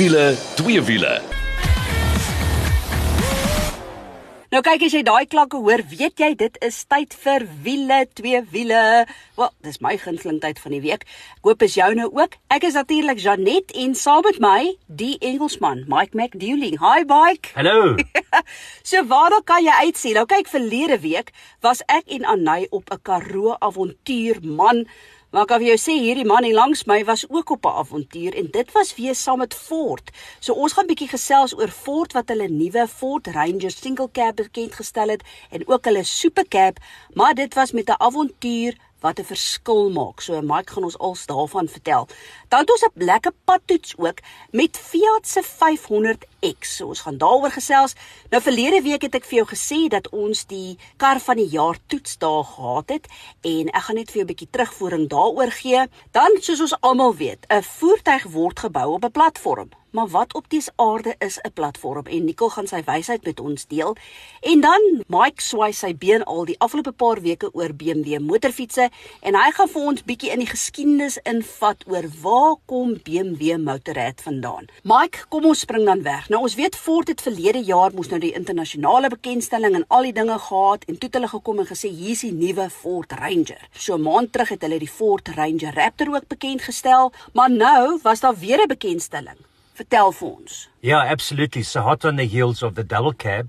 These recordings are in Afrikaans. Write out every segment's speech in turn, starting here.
wiele, twee wiele. Nou kyk as jy daai klanke hoor, weet jy dit is tyd vir wiele, twee wiele. Wel, dis my gunsteling tyd van die week. Ek hoop is joune ook. Ek is natuurlik Janet en saam met my die Engelsman, Mike McDouling. Hi Mike. Hallo. so waar dan kan jy uitsien? Nou kyk verlede week was ek en Anay op 'n Karoo avontuur man. Maar kan jy sê hierdie man hier langs my was ook op 'n avontuur en dit was weer saam met Ford. So ons gaan bietjie gesels oor Ford wat hulle nuwe Ford Ranger single cab bekend gestel het en ook hulle super cab, maar dit was met 'n avontuur wat 'n verskil maak. So Mike gaan ons als daarvan vertel. Dan het ons 'n lekker padtoets ook met Fiat se 500X. So ons gaan daaroor gesels. Nou verlede week het ek vir jou gesê dat ons die kar van die jaar toets daar gehad het en ek gaan net vir jou 'n bietjie terugvoering daaroor gee. Dan soos ons almal weet, 'n voertuig word gebou op 'n platform. Maar wat op dies aarde is 'n platform en Nicole gaan sy wysheid met ons deel. En dan Mike swaai sy been al die afgelope paar weke oor BMW motorfietsse en hy gaan vir ons bietjie in die geskiedenis invat oor waar kom BMW Motorrad vandaan. Mike, kom ons spring dan weg. Nou ons weet Ford het verlede jaar moes nou die internasionale bekendstelling en al die dinge gehad en toe het hulle gekom en gesê hier's die nuwe Ford Ranger. So 'n maand terug het hulle die Ford Ranger Raptor ook bekend gestel, maar nou was daar weer 'n bekendstelling. Vertel vir ons. Yeah, absolutely. So hot on the heels of the double cab,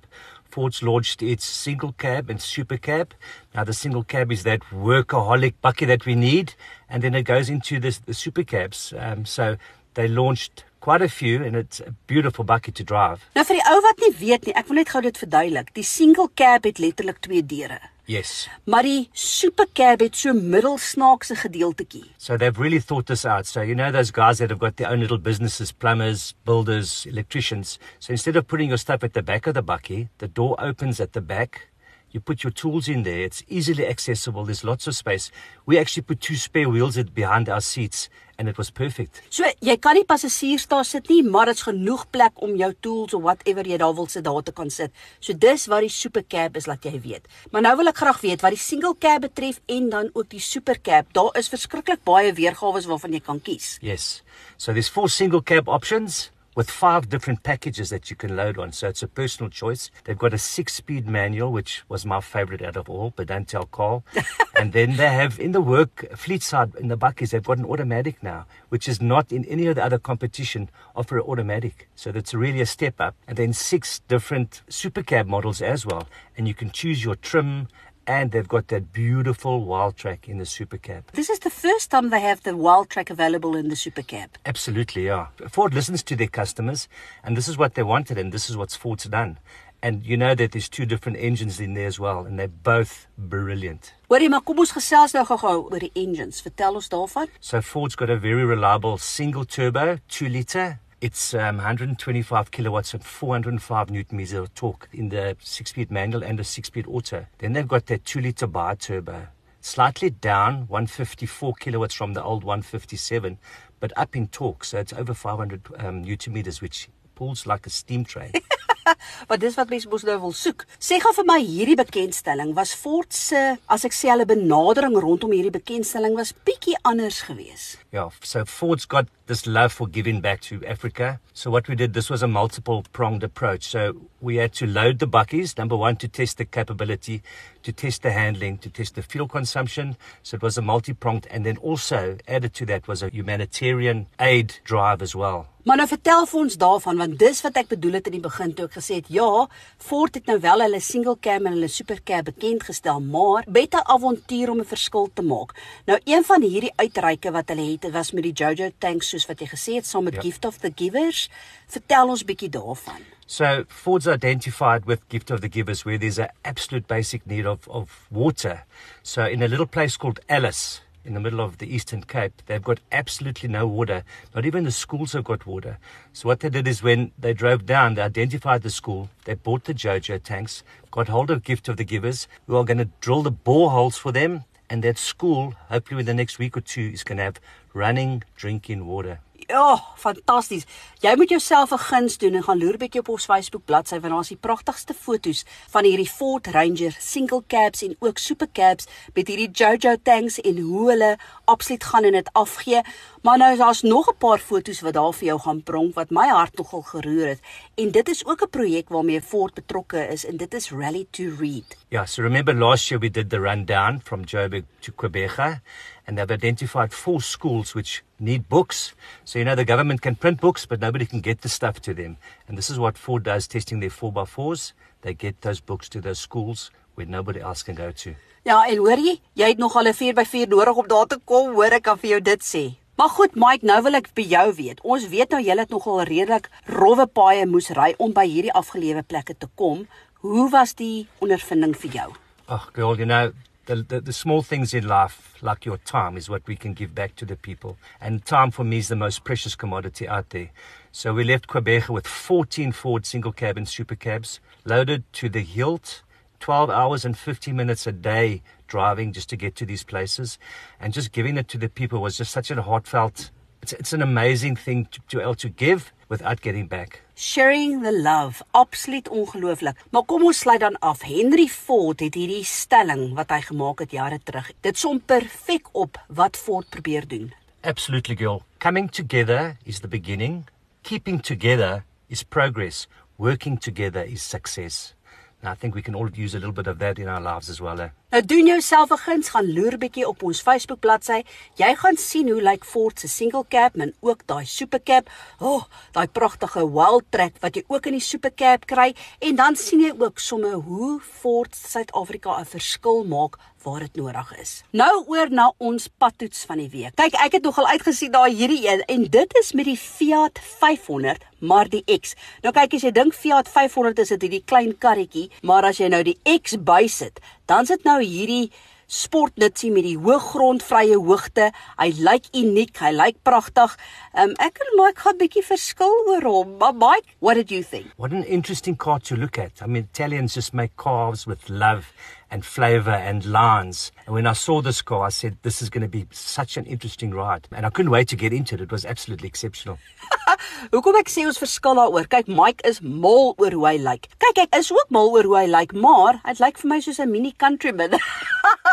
Ford's launched its single cab and super cab. Now the single cab is that workaholic bucket that we need, and then it goes into this, the super cabs. Um, so they launched quite a few and it's a beautiful bucket to drive. Nou vir die ou wat nie weet nie, ek wil net gou dit verduidelik. Die single cab het letterlik twee deure. Yes. Maar die super cab het so middelsnaakse gedeeltetjie. So they've really thought this out. So you know those guys that have got their own little businesses, plumbers, builders, electricians. So instead of putting your stuff at the back of the bucket, the door opens at the back. You put your tools in there. It's easily accessible. There's lots of space. We actually put two spare wheels at behind our seats and it was perfect. So jy kan nie passasiers daar sit nie, maar dit's genoeg plek om jou tools of whatever jy daar wil sit daar te kan sit. So dis wat die super cab is laat jy weet. Maar nou wil ek graag weet wat die single cab betref en dan ook die super cab. Daar is verskriklik baie weergawe waarvan jy kan kies. Yes. So there's four single cab options with five different packages that you can load on. So it's a personal choice. They've got a six speed manual, which was my favorite out of all, but don't tell Carl. and then they have in the work fleet side in the buckies, they've got an automatic now, which is not in any of the other competition offer an automatic. So that's really a step up. And then six different super cab models as well. And you can choose your trim and they've got that beautiful wild track in the super cab. This is the first time they have the wild track available in the super cab. Absolutely, yeah. Ford listens to their customers, and this is what they wanted, and this is what Ford's done. And you know that there's two different engines in there as well, and they're both brilliant. Hoorie, maar kom ons gesels nou gou-gou oor die engines. Vertel ons daarvan. So Ford's got a very reliable single turbo, two liter. It's um, 125 kilowatts and 405 newton meters of torque in the six-speed manual and the six-speed auto. Then they've got that two-liter bi-turbo, slightly down, 154 kilowatts from the old 157, but up in torque, so it's over 500 um, newton meters, which pulls like a steam train. Want dis wat mense mos nou wil soek. Sê gou vir my hierdie bekendstelling was Ford se as ek sê hulle benadering rondom hierdie bekendstelling was bietjie anders geweest. Yeah, so Ford's got this love for giving back to Africa. So what we did, this was a multiple pronged approach. So we had to load the buckies, number one, to test the capability, to test the handling, to test the fuel consumption. So it was a multi-pronged, and then also added to that was a humanitarian aid drive as well. Maar nou vertel vir ons daarvan want dis wat ek bedoel het in die begin toe ek gesê het ja, Ford het nou wel hulle single cab en hulle super cab bekend gestel, maar met 'n avontuur om 'n verskil te maak. Nou een van hierdie uitreike wat hulle het, was met die Jojo tanks soos wat jy gesê het saam met Ja. Gift of the Givers. Vertel ons bietjie daarvan. So Ford's identified with Gift of the Givers where there's an absolute basic need of, of water. So in a little place called Alice, in the middle of the Eastern Cape, they've got absolutely no water. Not even the schools have got water. So what they did is when they drove down, they identified the school, they bought the JoJo tanks, got hold of Gift of the Givers, who are going to drill the boreholes for them, and that school, hopefully within the next week or two, is going to have running drinking water. Ja, fantasties. Jy moet jouself 'n guns doen en gaan loer bietjie op ons Facebook bladsy want daar's die pragtigste foto's van hierdie Ford Ranger single cabs en ook super cabs met hierdie Jojo tanks en hoe hulle absoluut gaan en dit afgee. Maar nou daar's nog 'n paar foto's wat daar vir jou gaan pronk wat my hart nogal geroer het. En dit is ook 'n projek waarmee Ford betrokke is en dit is Rally to Read. Yeah, so remember last year we did the rundown from Joburg to Quebec and they've identified four schools which need books. So, you know, the government can print books, but nobody can get the stuff to them. And this is what Ford does testing their 4x4s. They get those books to those schools where nobody else can go to. Ja, en hoor jy, jy het nog al 'n 4x4 nodig om daar te kom, hoor ek kan vir jou dit sê. Maar goed, Mike, nou wil ek by jou weet. Ons weet nou jy het nogal redelik rowwe paaie moes ry om by hierdie afgelewe plekke te kom. Hoe was die ondervinding vir jou? Oh, girl, you know, the, the, the small things in life, like your time, is what we can give back to the people. And time for me is the most precious commodity out there. So we left Quebec with 14 Ford single cabin super cabs, loaded to the hilt, 12 hours and 50 minutes a day driving just to get to these places. And just giving it to the people was just such a heartfelt, it's, it's an amazing thing to, to to give without getting back. Sharing the love, absoluut ongelooflik. Maar kom ons sluit dan af. Henry Ford het hierdie stelling wat hy gemaak het jare terug. Dit som perfek op wat Ford probeer doen. Absolutely, girl. Coming together is the beginning. Keeping together is progress. Working together is success. And I think we can all use a little bit of that in our lives as well. Eh? Nou doen jouself 'n guns, gaan loer bietjie op ons Facebook bladsy. Jy gaan sien hoe lyk Ford se single cab en ook daai super cab. O, oh, daai pragtige wild track wat jy ook in die super cab kry en dan sien jy ook somme hoe Ford Suid-Afrika 'n verskil maak waar dit nodig is. Nou oor na ons padtoets van die week. Kyk, ek het nogal uitgesien daai hierdie een en dit is met die Fiat 500 maar die X. Nou kyk as jy dink Fiat 500 is dit hierdie klein karretjie, maar as jy nou die X bysit, dan sit nou hierdie sportnutsie met die hoë grondvrye hoogte. Hy lyk uniek, hy lyk pragtig. Um ek en Mike gaan 'n bietjie verskil oor hom. Maar Mike, what did you think? What an interesting car to look at. I mean Italians just make cars with love and flavor and lines. And when I saw this car, I said, this is going to be such an interesting ride. And I couldn't wait to get into it. It was absolutely exceptional. Hoekom ek sê ons verskil daaroor? Kyk, Mike is mal oor hoe hy lyk. Kyk, ek is ook mal oor hoe hy lyk, maar hy lyk vir my soos 'n mini countryman.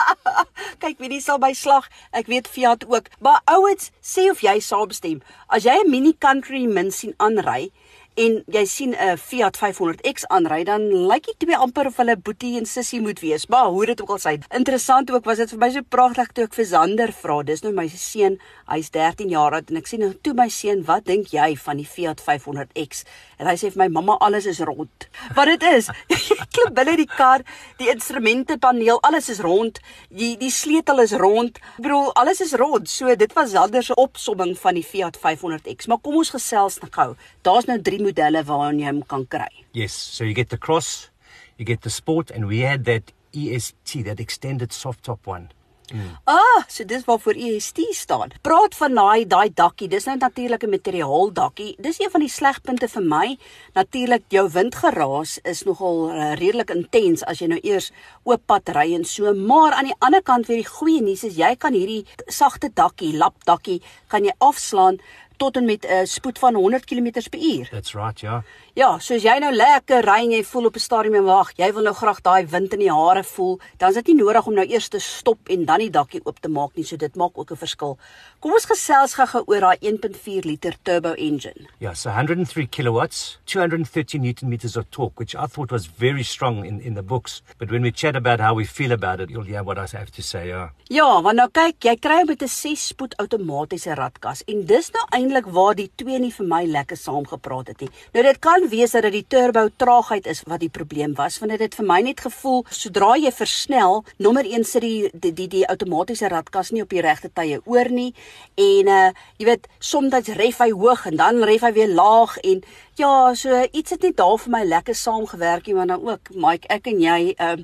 Kyk, wie dis sal by slag. Ek weet Fiat ook. Maar ouens, sê of jy saamstem. As jy 'n mini countryman sien aanry, en jy sien 'n Fiat 500X aanry, dan lyk dit twee amper of hulle boetie en sussie moet wees. Maar hoe dit ook al sê, interessant ook was dit vir my so pragtig toe ek vir Zander vra. Dis nou my seun, hy's 13 jaar oud en ek sê nou toe my seun, "Wat dink jy van die Fiat 500X?" En hy sê vir my, "Mamma, alles is rond." Wat dit is, klim binne die kar, die instrumentepaneel, alles is rond. Die die sleutel is rond. Ek bedoel, alles is rond. So dit was Zander se opsomming van die Fiat 500X. Maar kom ons gesels nou gou. Daar's nou 3 modelle waarin jy hom kan kry. Yes, so you get the cross, you get the sport and we had that EST, that extended soft top one. Mm. Ah, so dis waarvoor EST staan. Praat van daai daai dakkie. Dis nou natuurlik 'n materiaal dakkie. Dis een van die slegpunte vir my. Natuurlik jou windgeraas is nogal uh, redelik intens as jy nou eers oop pad ry en so, maar aan die ander kant weer die goeie nuus is jy kan hierdie sagte dakkie, lap dakkie, kan jy afslaan tot en met 'n uh, spoed van 100 km/h. That's right, ja. Ja, soos jy nou lekker ry en jy voel op 'n stadium en wag, jy wil nou graag daai wind in die hare voel, dan is dit nie nodig om nou eers te stop en dan die dakkie oop te maak nie, so dit maak ook 'n verskil. Kom ons gesels gou oor daai 1.4 liter turbo engine. Yeah, so 103 kilowatts, 230 newton meters of torque, which I thought was very strong in in the books, but when we chat about how we feel about it, you'll hear what I have to say, yeah. Ja, want nou kyk, jy kry met 'n 6-spoed outomatiese ratkas en dis nou eintlik waar die twee nie vir my lekker saamgepraat het nie. Nou dit kan wees dat dit die turbo traagheid is wat die probleem was want dit het vir my net gevoel sodra jy versnel nommer 1 sit die die die, die outomatiese ratkas nie op die regte tye oor nie en uh jy weet soms ref hy hoog en dan ref hy weer laag en ja so iets het net daar vir my lekker saamgewerk nie maar dan ook Mike ek en jy uh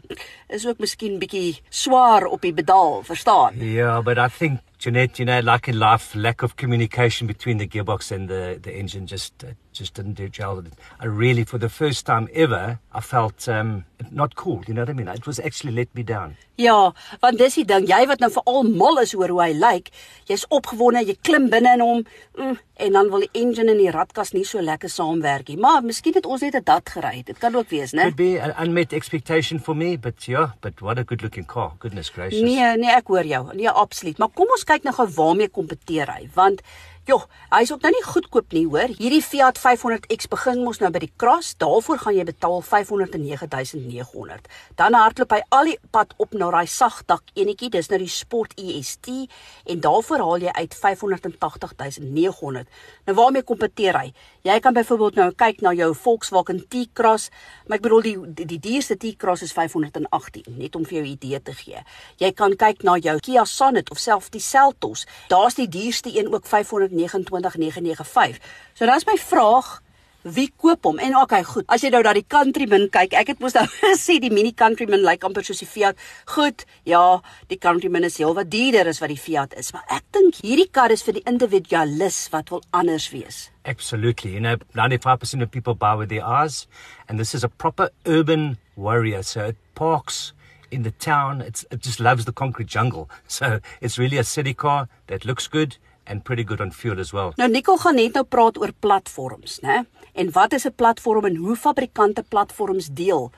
is ook miskien bietjie swaar op die pedaal verstaan Ja yeah, but I think Jeanette, you know, like in life, lack of communication between the gearbox and the, the engine just uh, just didn't do gel. I really, for the first time ever, I felt um, not cool. You know what I mean? It was actually let me down. Ja, want dis die ding, jy wat nou veral mal is oor hoe hy lyk, jy's opgewonde, jy klim binne in hom mm, en dan wil die engine en die radkas nie so lekker saamwerk nie. Maar miskien het ons net 'n dat gery. Dit kan ook wees, né? Could be an unmet expectation for me, but yeah, but what a good looking car. Goodness gracious. Nee, nee, ek hoor jou. Nee, absoluut. Maar kom ons kyk nou gou waarmee kompeteer hy, want Jo, hy's ook nou nie goedkoop nie, hoor. Hierdie Fiat 500X begin mos nou by die Cross. Daarvoor gaan jy betaal 509900. Dan hardloop hy al die pad op na daai sagdak enetjie, dis nou die Sport EST en daarvoor haal jy uit 580900. Nou waarmee kompeteer hy? Jy kan byvoorbeeld nou kyk na jou Volkswagen T-Cross, maar ek bedoel die die, die duurste T-Cross is 518, net om vir jou 'n idee te gee. Jy kan kyk na jou Kia Sonet of selfs die Seltos. Daar's die duurste een ook 500 29995. So dan is my vraag, wie koop hom? En okay, goed. As jy nou na die Countryman kyk, ek het mos nou gesê die Mini Countryman lyk like amper soos die Fiat. Goed, ja, die Countryman is heelwat duurder as wat die Fiat is, maar ek dink hierdie kar is vir die individualis wat wil anders wees. Absolutely. You know, 95% of people buy with their eyes, and this is a proper urban warrior. So it parks in the town. It's, it just loves the concrete jungle. So it's really a city car that looks good and pretty good on fuel as well. Nou Nicole gaan net nou praat oor platforms, né? En wat is 'n platform en hoe fabrikante platforms deel?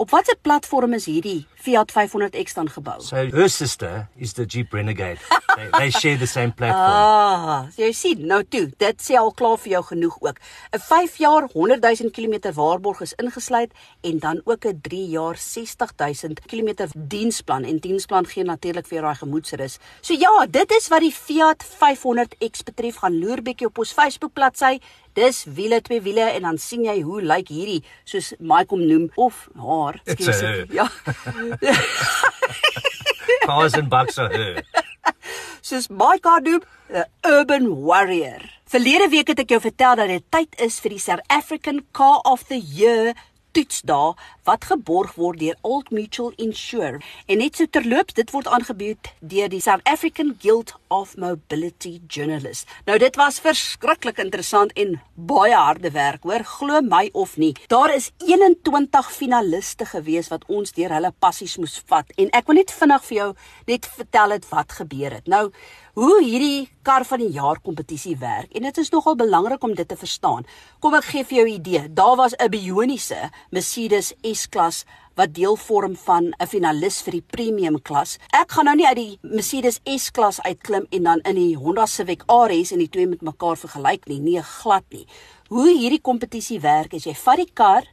Op watter platform is hierdie Fiat 500X dan gebou? So her sister is the Jeep Renegade. they, they share the same platform. Ah, so jy sien, nou toe, dit sê al klaar vir jou genoeg ook. 'n 5 jaar 100 000 km waarborg is ingesluit en dan ook 'n 3 jaar 60 000 km diensplan en diensplan gee natuurlik vir daai gemoedsrus. So ja, dit is wat die Fiat 500X betref. Gaan loer bietjie op ons Facebook bladsy. Dis wiele twee wiele en dan sien jy hoe lyk hierdie soos Mike hom noem of haar. Skielik. Ja. Cars and bucks are her. Soos Mike noem, 'n urban warrior. Verlede week het ek jou vertel dat dit tyd is vir die South African Car of the Year toetsdae wat geborg word deur Old Mutual Insure. En net so terloops, dit word aangebied deur die South African Guild of Mobility Journalists. Nou dit was verskriklik interessant en baie harde werk, hoor, glo my of nie. Daar is 21 finaliste gewees wat ons deur hulle passies moes vat en ek wil net vinnig vir jou net vertel het wat gebeur het. Nou hoe hierdie kar van die jaar kompetisie werk en dit is nogal belangrik om dit te verstaan. Kom ek gee vir jou 'n idee. Daar was 'n bioniese Mercedes S-klas wat deel vorm van 'n finalis vir die premium klas. Ek gaan nou nie uit die Mercedes S-klas uitklim en dan in die Honda Civic RS en die twee met mekaar vergelyk nie, nee glad nie. Hoe hierdie kompetisie werk is jy vat die kar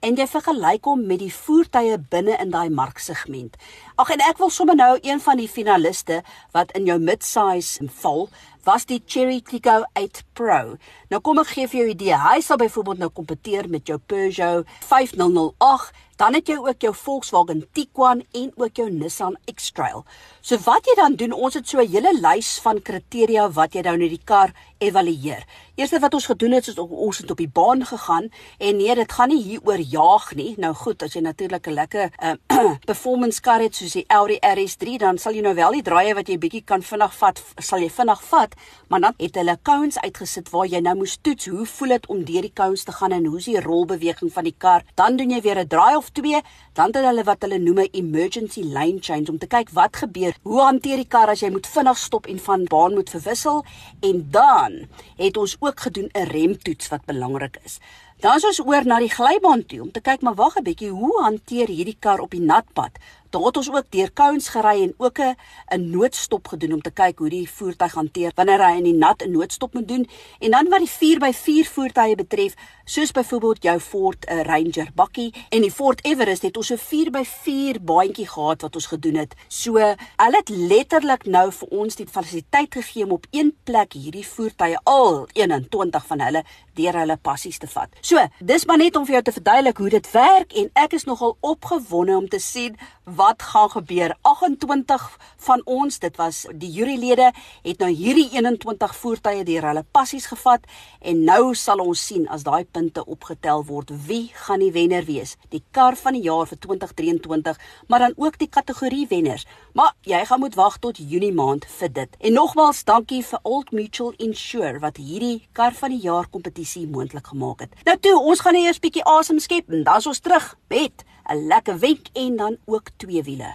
en jy vergelyk hom met die voertuie binne in daai marksegment. Ag en ek wil sommer nou een van die finaliste wat in jou midsize val, was die Cherry Tiggo 8 Pro. Nou kom ek gee vir jou 'n idee. Hy sal byvoorbeeld nou kompeteer met jou Peugeot 5008 Dan het jy ook jou Volkswagen Tiguan en ook jou Nissan X-Trail. So wat jy dan doen, ons het so 'n hele lys van kriteria wat jy nou net die kar evalueer. Eerste wat ons gedoen het is ons het op die baan gegaan en nee, dit gaan nie hier oor jaag nie. Nou goed, as jy natuurlik 'n lekker uh, performance kar het soos die Audi RS3, dan sal jy nou wel die draaie wat jy bietjie kan vinnig vat, sal jy vinnig vat, maar dan het hulle cones uitgesit waar jy nou moes toets hoe voel dit om deur die cones te gaan en hoe is die rolbeweging van die kar. Dan doen jy weer 'n draai of 2, dan het hulle wat hulle noem 'n emergency lane change om te kyk wat gebeur. Hoe hanteer die kar as jy moet vinnig stop en van baan moet verwissel? En dan het ons ook gedoen 'n remtoets wat belangrik is. Dan is ons oor na die glybaan toe om te kyk maar wag 'n bietjie, hoe hanteer hierdie kar op die nat pad? Daar het ons ook deur cones gery en ook 'n 'n noodstop gedoen om te kyk hoe die voertuig hanteer wanneer hy in die nat 'n noodstop moet doen. En dan wat die 4x4 voertuie betref, soos byvoorbeeld jou Ford Ranger bakkie en die Ford Everest het ons 'n 4x4 baantjie gehad wat ons gedoen het. So hulle het letterlik nou vir ons die fasiliteit gegee om op een plek hierdie voertuie al 21 van hulle deur hulle passies te vat. So, dis maar net om vir jou te verduidelik hoe dit werk en ek is nogal opgewonde om te sien wat gaan gebeur. 28 van ons, dit was die jurylede, het nou hierdie 21 voertuie deur hulle passies gevat en nou sal ons sien as daai punte opgetel word wie gaan die wenner wees. Die kar van die jaar vir 2023, maar dan ook die kategorie wenners. Maar jy gaan moet wag tot Junie maand vir dit. En nogmaals dankie vir Old Mutual Insure wat hierdie kar van die jaar kompetisie moontlik gemaak het. Nou toe, ons gaan eers bietjie asem skep en dan is ons terug met 'n lekker wenk en dan ook twee wiele.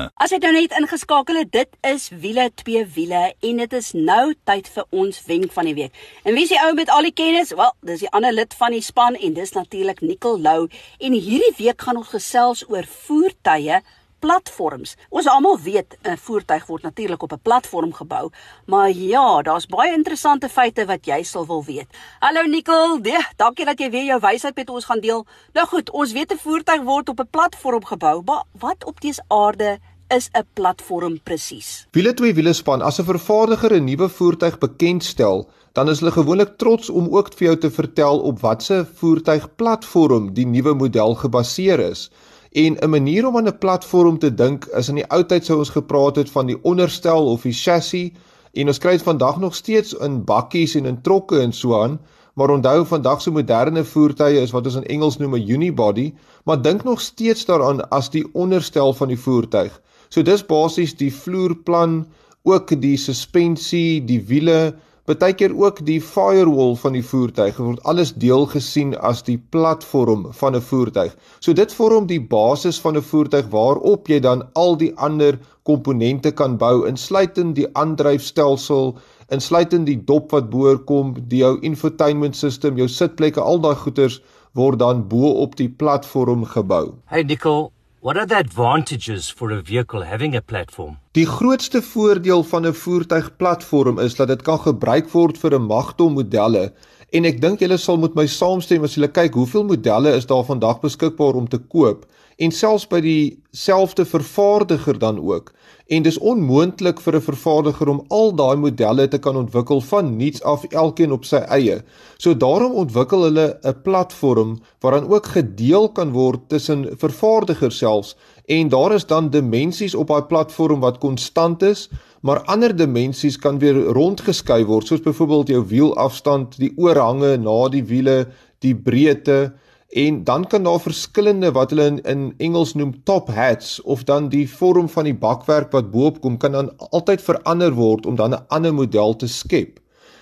As jy nou net ingeskakel het, dit is wiele twee wiele en dit is nou tyd vir ons wenk van die week. En wie is die ou met al die kennis? Wel, dis die ander lid van die span en dis natuurlik Nicole Lou. En hierdie week gaan ons gesels oor voertuie platforms. Ons almal weet 'n voertuig word natuurlik op 'n platform gebou, maar ja, daar's baie interessante feite wat jy sal wil weet. Hallo Nicole, nee, dankie dat jy weer jou wysheid met ons gaan deel. Nou goed, ons weet 'n voertuig word op 'n platform gebou, maar wat op dese aarde is 'n platform presies? Wiele twee wiele span as 'n vervaardiger 'n nuwe voertuig bekendstel, dan is hulle gewoonlik trots om ook vir jou te vertel op watter voertuigplatform die nuwe model gebaseer is. En 'n manier om aan 'n platform te dink is in die ou tyd sou ons gepraat het van die onderstel of die chassis en ons kry dit vandag nog steeds in bakkies en in trokke en so aan. Maar onthou vandag se moderne voertuie is wat ons in Engels noem 'n unibody, maar dink nog steeds daaraan as die onderstel van die voertuig. So dis basies die vloerplan, ook die suspensie, die wiele, Partykeer ook die firewall van die voertuig word alles deel gesien as die platform van 'n voertuig. So dit vorm die basis van 'n voertuig waarop jy dan al die ander komponente kan bou, insluitend die aandryfstelsel, insluitend die dop wat boorkom, die jou infotainment system, jou sitplekke, al daai goeders word dan bo op die platform gebou. Hey Nicole, What are the advantages for a vehicle having a platform? Die grootste voordeel van 'n voertuigplatform is dat dit kan gebruik word vir 'n magtom modelle en ek dink julle sal met my saamstem as julle kyk hoeveel modelle is daar vandag beskikbaar om te koop en selfs by dieselfde vervaardiger dan ook. En dis onmoontlik vir 'n vervaardiger om al daai modelle te kan ontwikkel van niets af elkeen op sy eie. So daarom ontwikkel hulle 'n platform waaraan ook gedeel kan word tussen vervaardigers selfs en daar is dan dimensies op daai platform wat konstant is, maar ander dimensies kan weer rondgeskuif word, soos byvoorbeeld jou wielafstand, die oorhange na die wiele, die breedte en dan kan daar verskillende wat hulle in, in Engels noem top hats of dan die vorm van die bakwerk wat bo-op kom kan dan altyd verander word om dan 'n ander model te skep.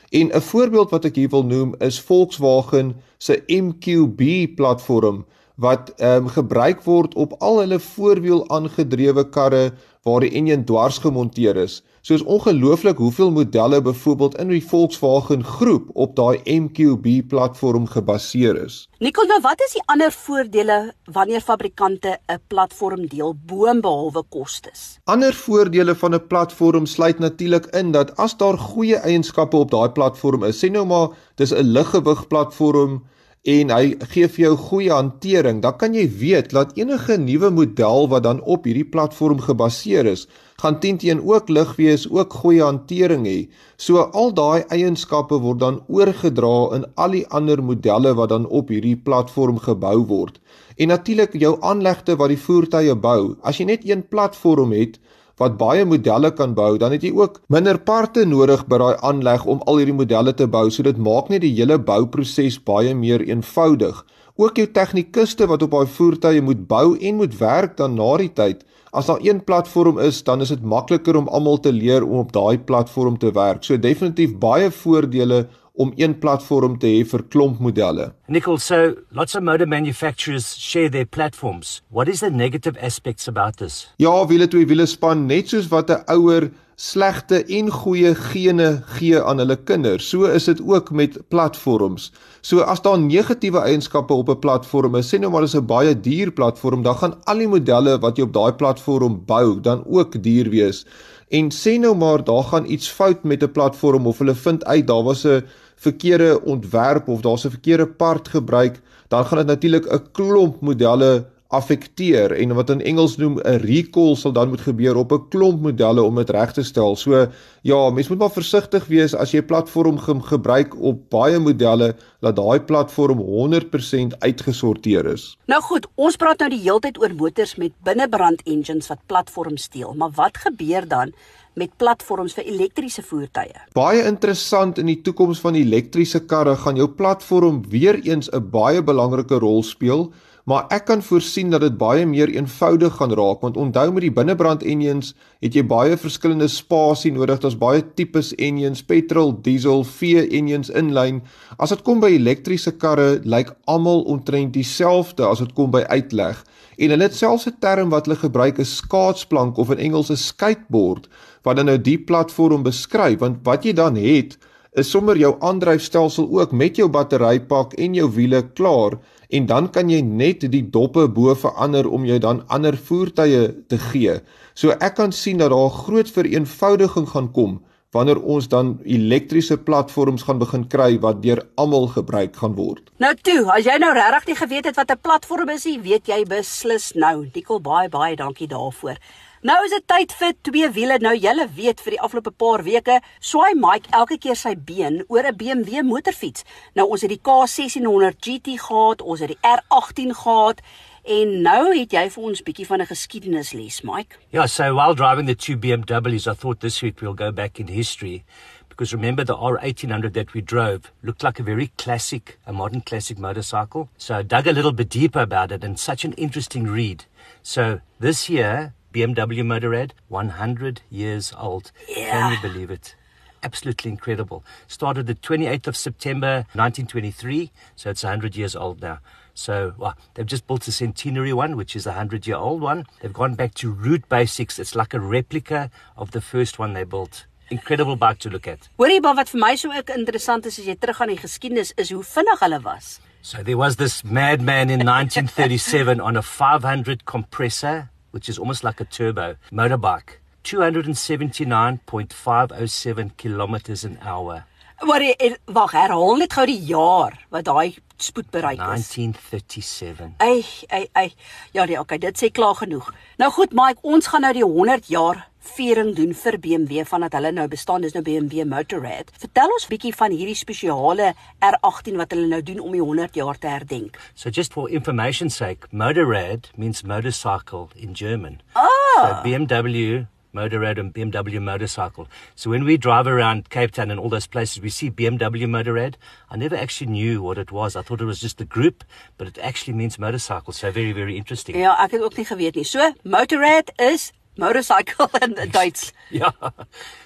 En 'n voorbeeld wat ek hier wil noem is Volkswagen se MQB platform wat ehm um, gebruik word op al hulle voorwiel aangedrewe karre waar die enjin dwars gemonteer is. So is ongelooflik hoeveel modelle byvoorbeeld in die Volkswagen groep op daai MQB platform gebaseer is. Nicole, nou wat is die ander voordele wanneer fabrikante 'n platform deel boonbehalwe kostes? Ander voordele van 'n platform sluit natuurlik in dat as daar goeie eienskappe op daai platform is, sê nou maar dis 'n liggewig platform en hy gee vir jou goeie hantering, dan kan jy weet dat enige nuwe model wat dan op hierdie platform gebaseer is, gaan teen ook lig wees, ook goeie hantering hê. So al daai eienskappe word dan oorgedra in al die ander modelle wat dan op hierdie platform gebou word. En natuurlik jou aanlegte wat die voertuie bou. As jy net een platform het, wat baie modelle kan bou, dan het jy ook minder parte nodig by daai aanleg om al hierdie modelle te bou. So dit maak net die hele bouproses baie meer eenvoudig. Ook jou tegnikuste wat op daai voertuie moet bou en moet werk dan na die tyd. As daar een platform is, dan is dit makliker om almal te leer om op daai platform te werk. So definitief baie voordele om een platform te hê vir klomp modelle. Nicole, so lots of motor manufacturers share their platforms. What is the negative aspects about this? Ja, wiele twee wiele span net soos wat 'n ouer slegte en goeie gene gee aan hulle kinders. So is dit ook met platforms. So as daar negatiewe eienskappe op 'n platform is, sê nou maar dis 'n baie duur platform, dan gaan al die modelle wat jy op daai platform bou, dan ook duur wees. En sê nou maar daar gaan iets fout met 'n platform of hulle vind uit daar was 'n verkeerde ontwerp of daar's 'n verkeerde part gebruik, dan gaan dit natuurlik 'n klomp modelle affekteer en wat in Engels noem 'n recall sal dan moet gebeur op 'n klomp modelle om dit reg te stel. So ja, mens moet maar versigtig wees as jy 'n platform ge gebruik op baie modelle dat daai platform 100% uitgesorteer is. Nou goed, ons praat nou die hele tyd oor motors met binnebrand engines wat platforms steel, maar wat gebeur dan met platforms vir elektriese voertuie. Baie interessant in die toekoms van elektriese karre gaan jou platform weer eens 'n baie belangrike rol speel maar ek kan voorsien dat dit baie meer eenvoudig gaan raak want onthou met die binnebrand engines het jy baie verskillende spasie nodig. Daar's baie tipes engines petrol diesel v engines inlyn. As dit kom by elektriese karre lyk almal omtrent dieselfde as dit kom by uitleg. En hulle het selfs 'n term wat hulle gebruik is skaatsplank of in Engels 'n skateboard wat dan nou die platform beskryf. Want wat jy dan het is sommer jou aandryfstelsel ook met jou batterypak en jou wiele klaar en dan kan jy net die doppe bo verander om jou dan ander voertuie te gee. So ek kan sien dat daar groot vereenvoudiging gaan kom wanneer ons dan elektriese platforms gaan begin kry wat deur almal gebruik gaan word. Nou toe, as jy nou regtig nie geweet het wat 'n platform is nie, weet jy beslis nou. Nicole baie baie dankie daarvoor. Nou is dit tyd vir twee wiele. Nou julle weet vir die afgelope paar weke swaai Mike elke keer sy been oor 'n BMW motorfiets. Nou ons het die K1600 GT gehad, ons het die R18 gehad en nou het jy vir ons bietjie van 'n geskiedenisles, Mike. Yeah, so while driving the two BMWs, I thought this week we'll go back in history. Because remember, the R1800 that we drove looked like a very classic, a modern classic motorcycle. So I dug a little bit deeper about it and such an interesting read. So this year, BMW Motorrad, 100 years old. Yeah. Can you believe it? Absolutely incredible. Started the 28th of September 1923, so it's 100 years old now. So well, they've just built a centenary one, which is a 100 year old one. They've gone back to root basics. It's like a replica of the first one they built. Incredible bike to look at. Hoorie, maar wat vir my so ook interessant is as jy terug aan die geskiedenis is hoe vinnig hulle was. So there was this madman in 1937 on a 500 compressor which is almost like a turbo motorbike, 279.507 kilometers an hour. Maar wag, herhaal net gou die jaar wat daai spoed bereik is. 1937. Ey, ey, ey. Ja, nee, okay, dit sê klaar genoeg. Nou goed, Mike, ons gaan nou die 100 jaar viering doen vir BMW vandat hulle nou bestaan dis nou BMW Motorrad. Vertel ons bietjie van hierdie spesiale R18 wat hulle nou doen om die 100 jaar te herdenk. So just for information's sake, Motorrad means motorcycle in German. Ah. So BMW Motorrad and BMW motorcycle. So when we drive around Cape Town and all those places, we see BMW Motorrad. I never actually knew what it was. I thought it was just a group, but it actually means motorcycle. So very, very interesting. Ja, ek het ook nie geweet nie. So, Motorrad is motorcycle in Duits. Yeah.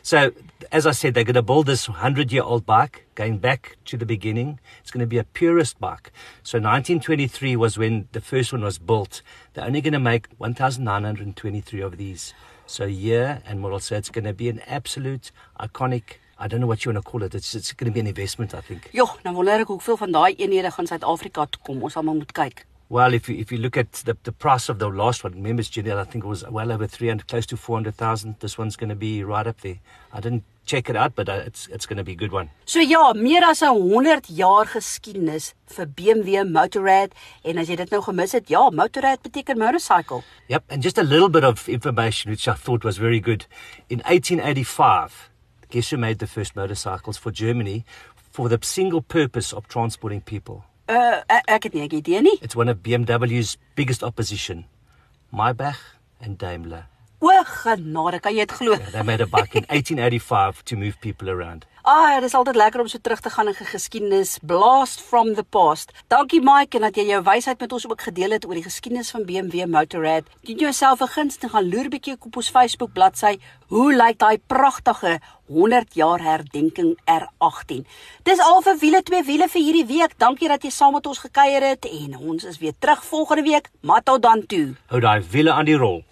So, as I said, they're going to build this 100 year old bike going back to the beginning. It's going to be a purist bike. So, 1923 was when the first one was built. They're only going to make 1,923 of these. So, year, and I'll say, it's going to be an absolute iconic. I don't know what you want to call it. It's, it's going to be an investment, I think. Jo, nou wonder ek hoeveel van daai eenhede gaan Suid-Afrika toe kom. Ons sal maar moet kyk. Well, if you, if you look at the, the price of the last one, members Janelle, I think it was well over 300, close to 400,000. This one's going to be right up there. I didn't check it out, but uh, it's, it's going to be a good one. So ja, meer as 'n 100 jaar geskiedenis vir BMW Motorrad en as jy dit nou gemis het, ja, Motorrad beteken motorcycle. Yep, and just a little bit of information which I thought was very good. In 1885, guess who made the first motorcycles for Germany for the single purpose of transporting people? Uh ek, het nie 'n idee nie. It's one of BMW's biggest opposition, Maybach and Daimler. O genade, kan jy dit glo? They made a bike in 1885 to move people around. Ah, dit is altyd lekker om so terug te gaan in geskiedenis. Blast from the past. Dankie Mike en dat jy jou wysheid met ons ook gedeel het oor die geskiedenis van BMW Motorrad. Doen jouself 'n guns en gaan loer bietjie op ons Facebook bladsy. Hoe lyk daai pragtige 100 jaar herdenking R18? Dis al vir wiele twee wiele vir hierdie week. Dankie dat jy saam met ons gekuier het en ons is weer terug volgende week. Mato dan toe. Hou daai wiele aan die rol.